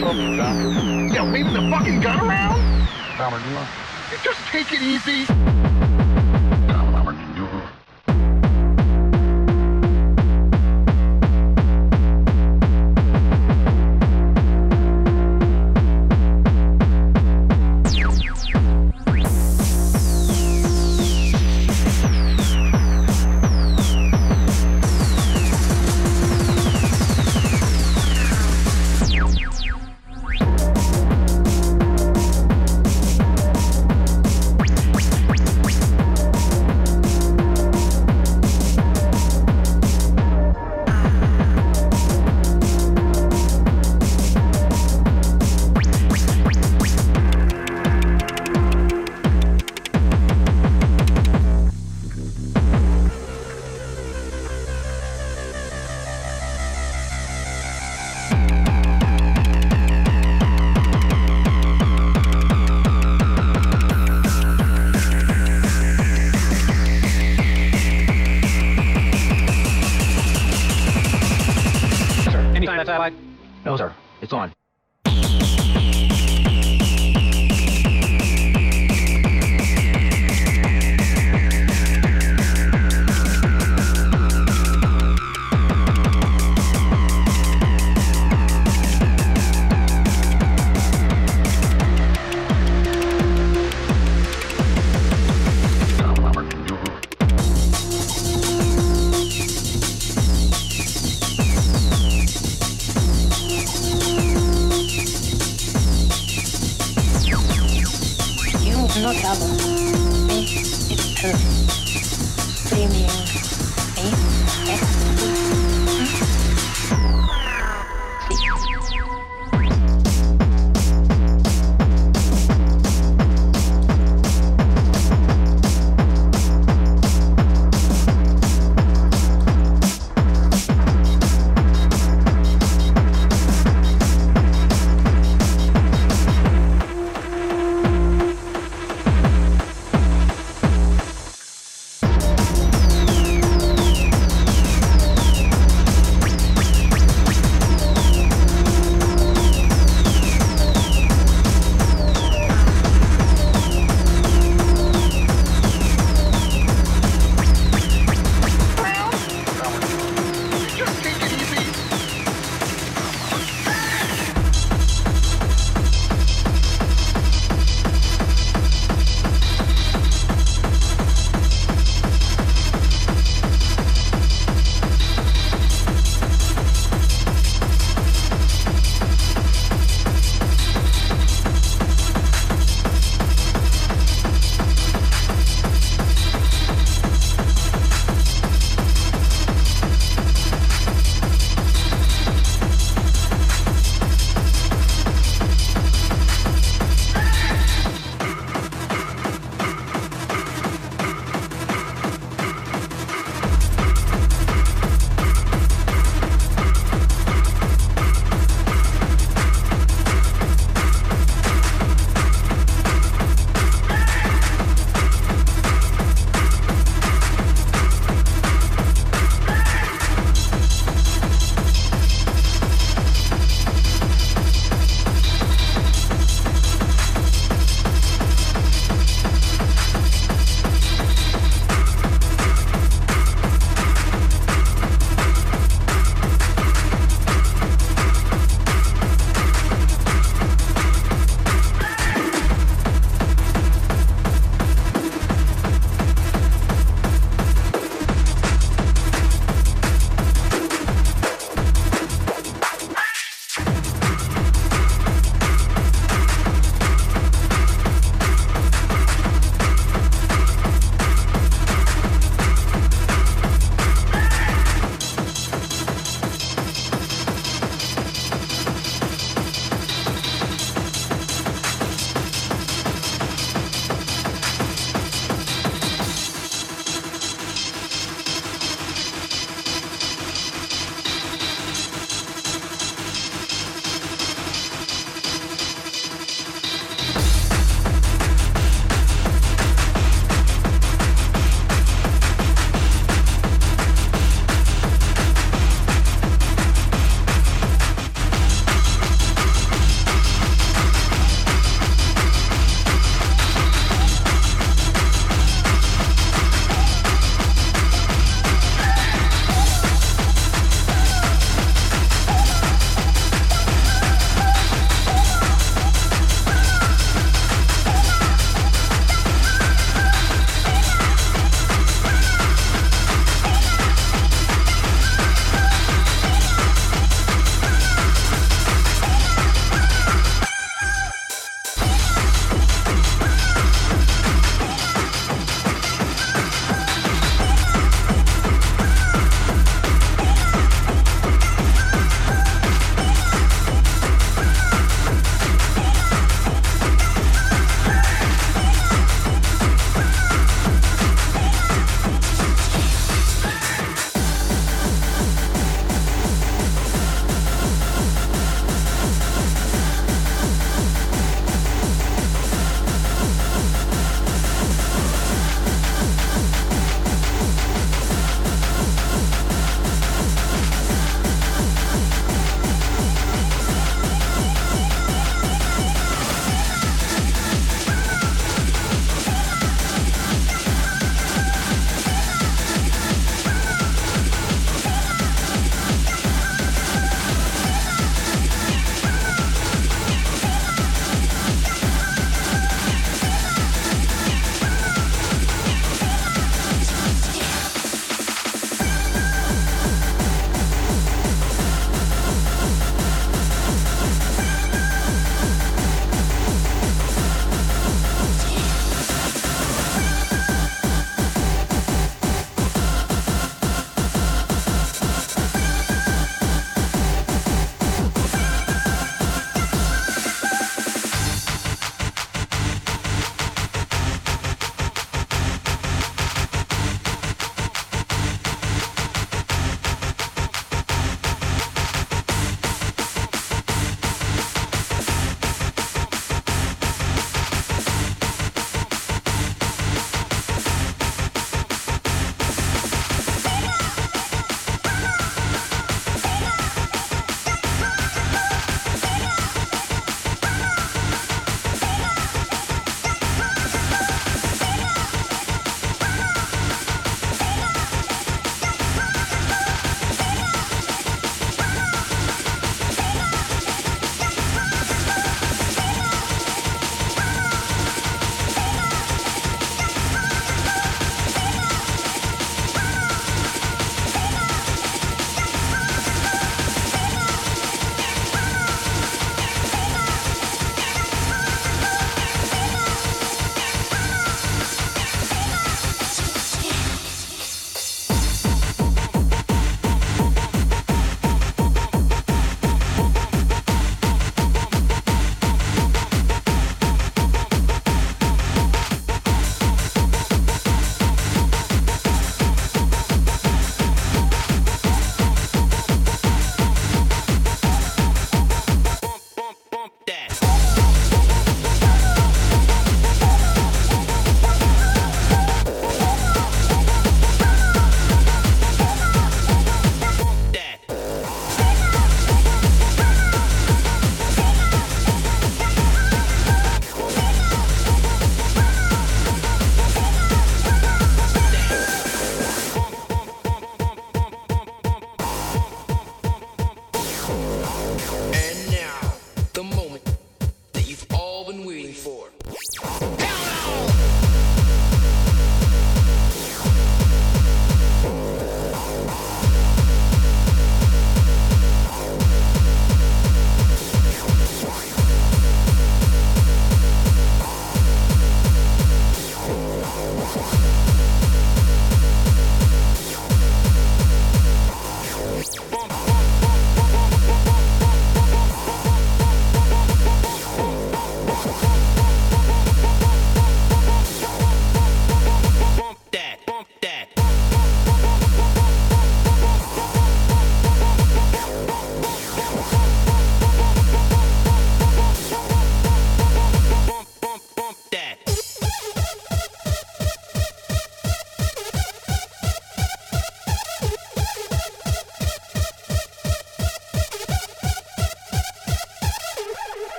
Yeah, waving the fucking gun around? Just take it easy.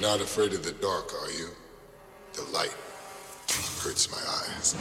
Not afraid of the dark, are you? The light hurts my eyes.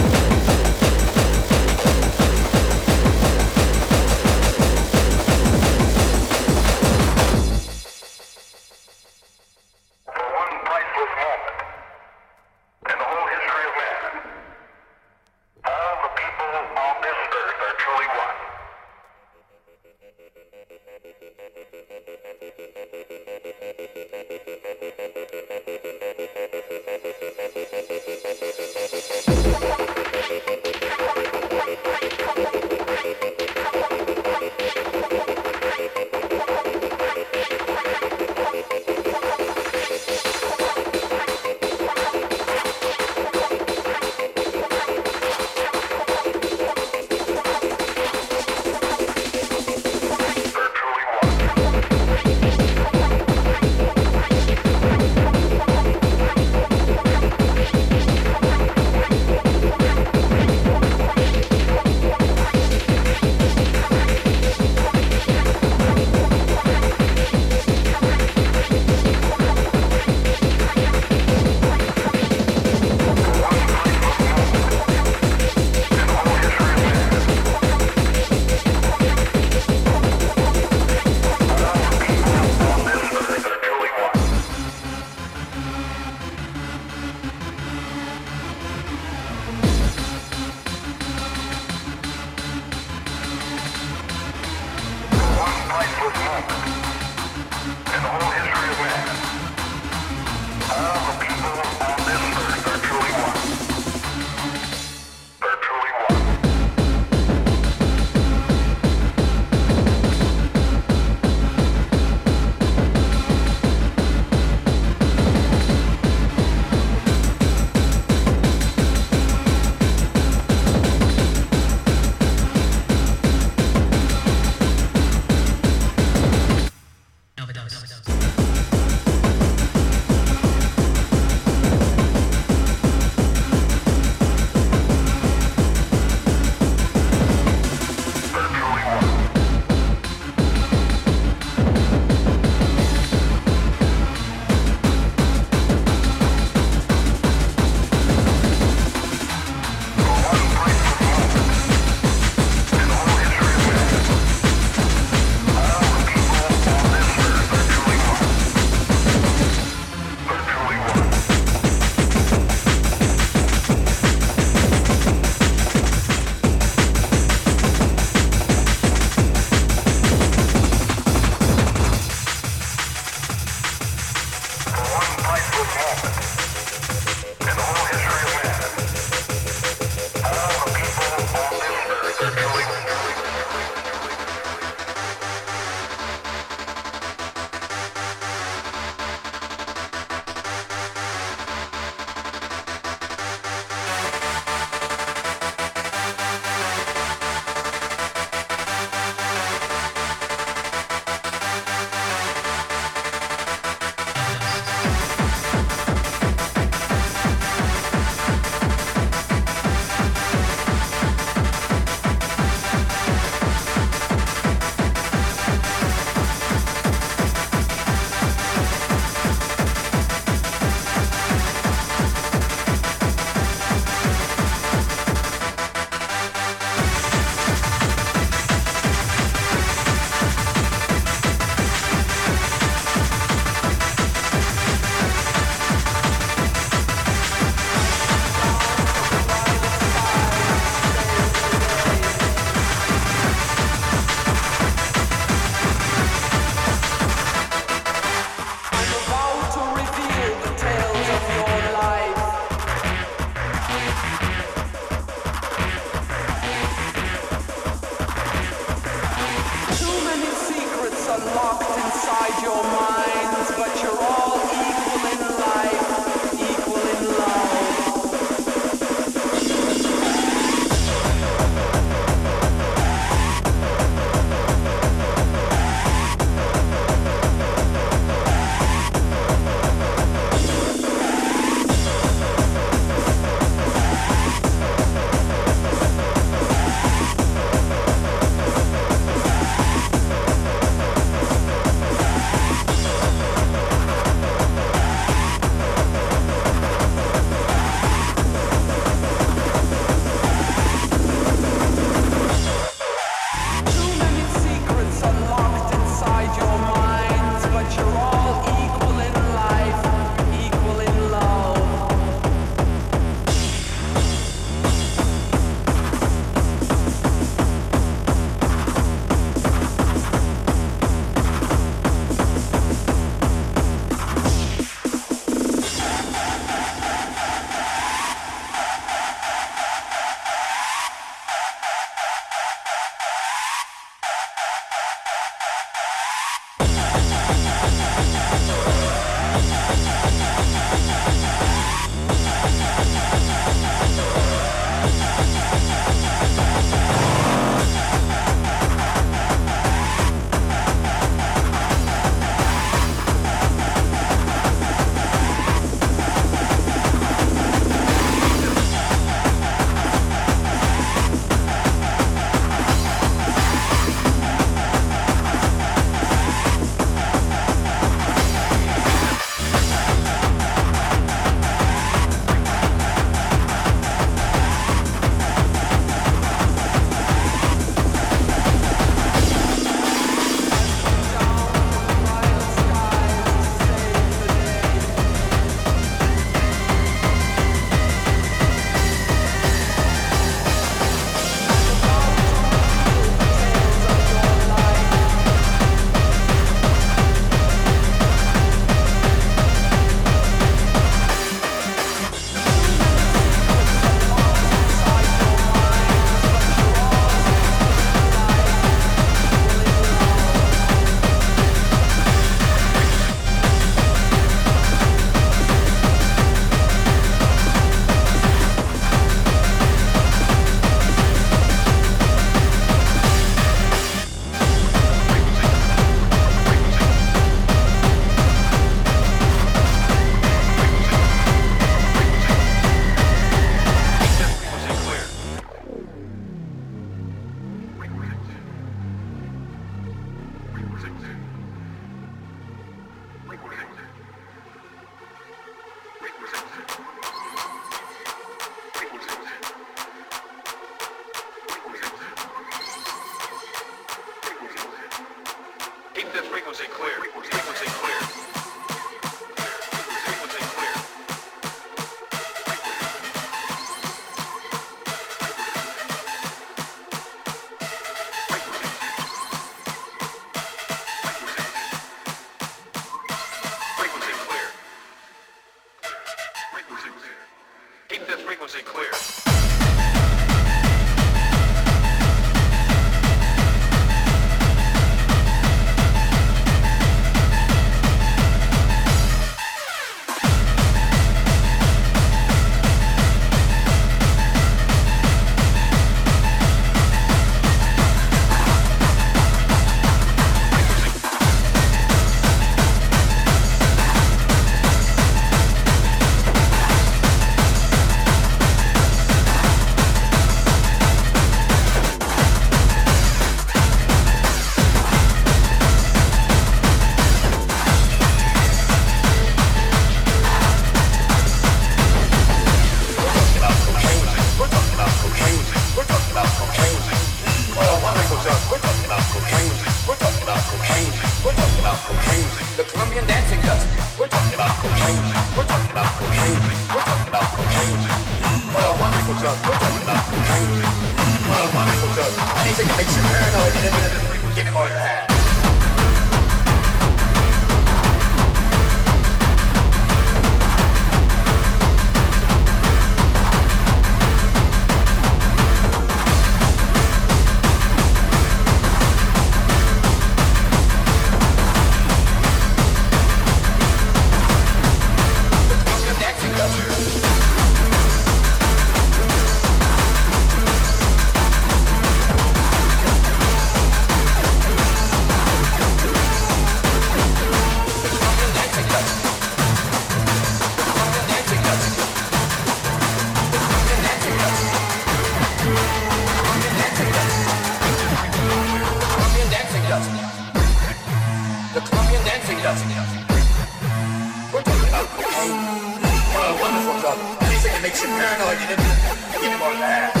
Shit makes you paranoid. You didn't, you didn't want to.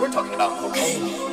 We're talking about cocaine.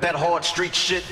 that hard street shit.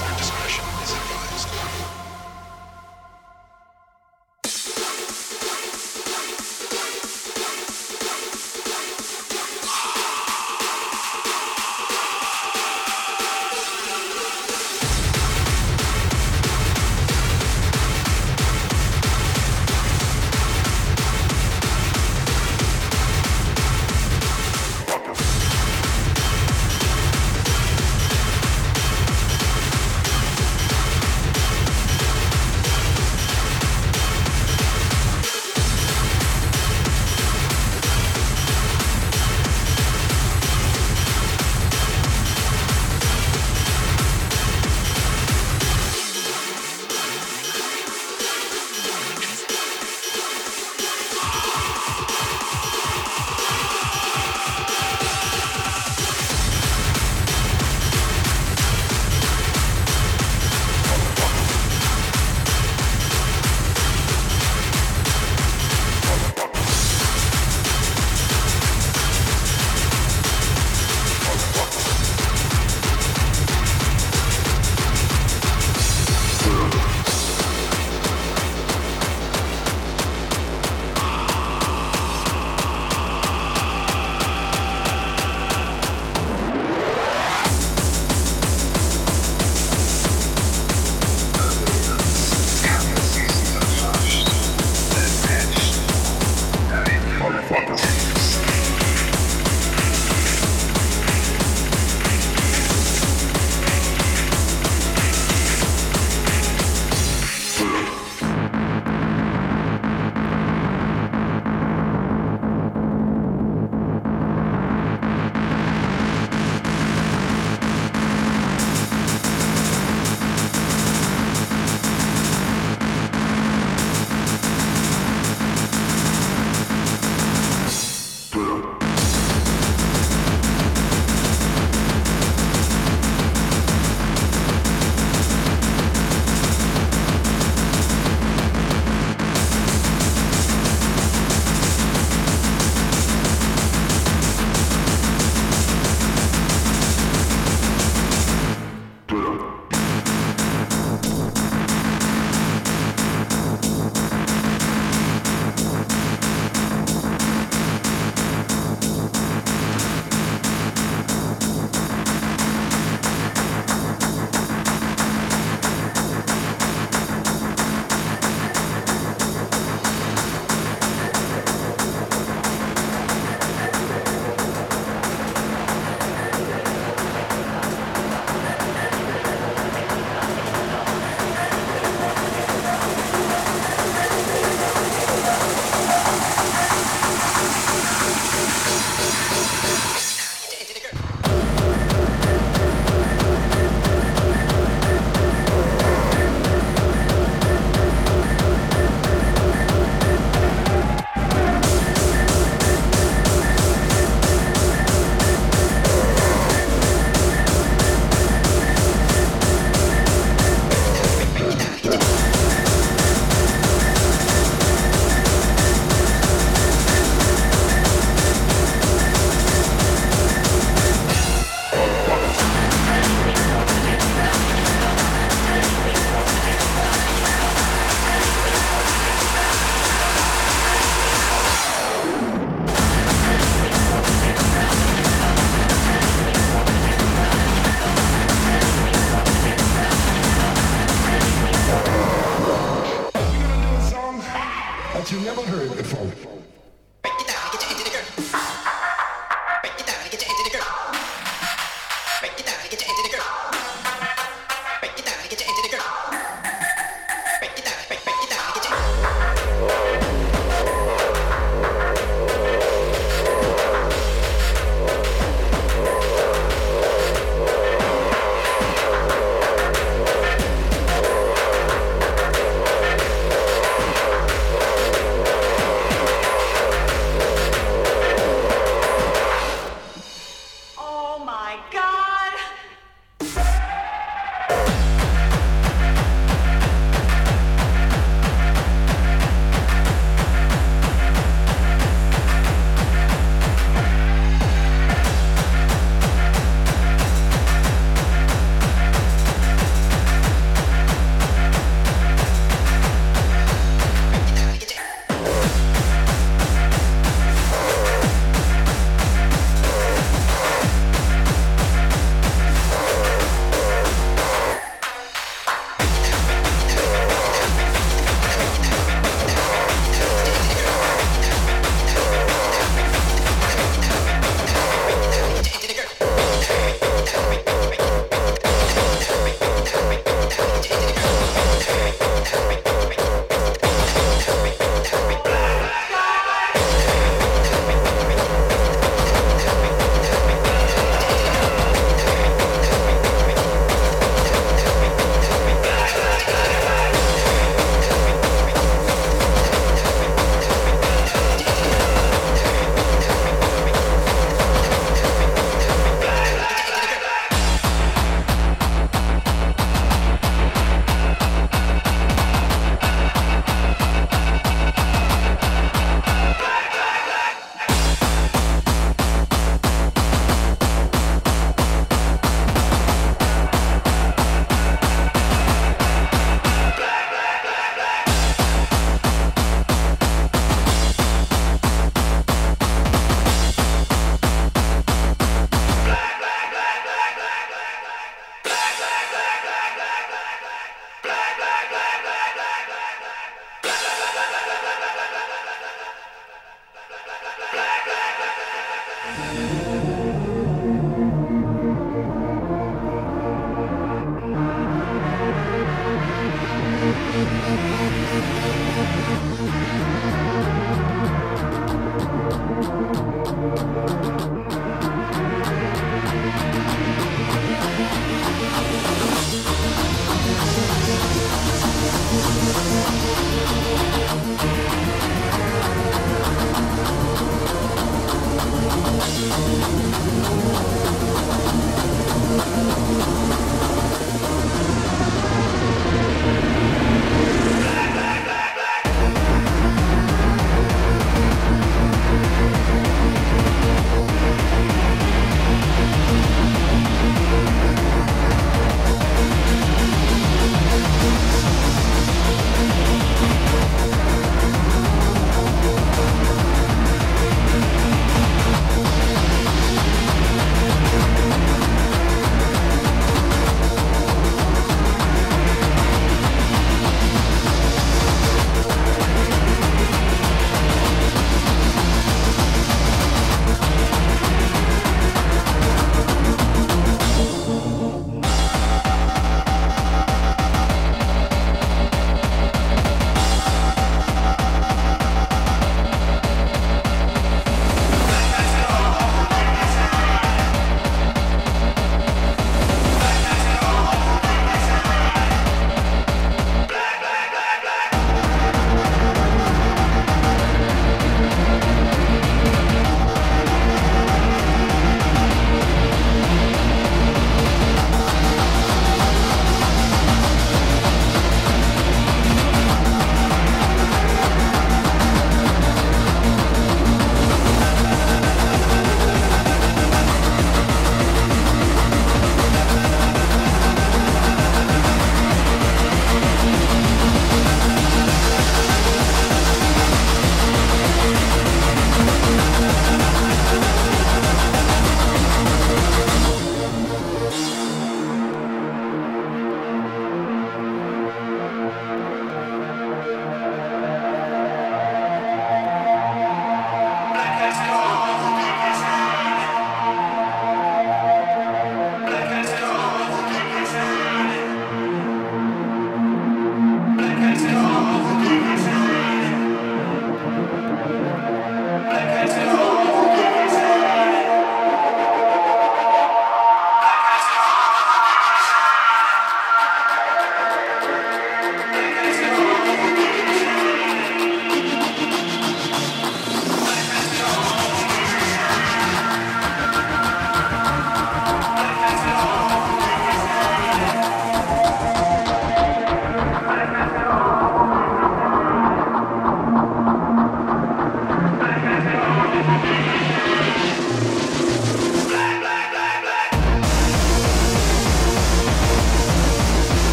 Science.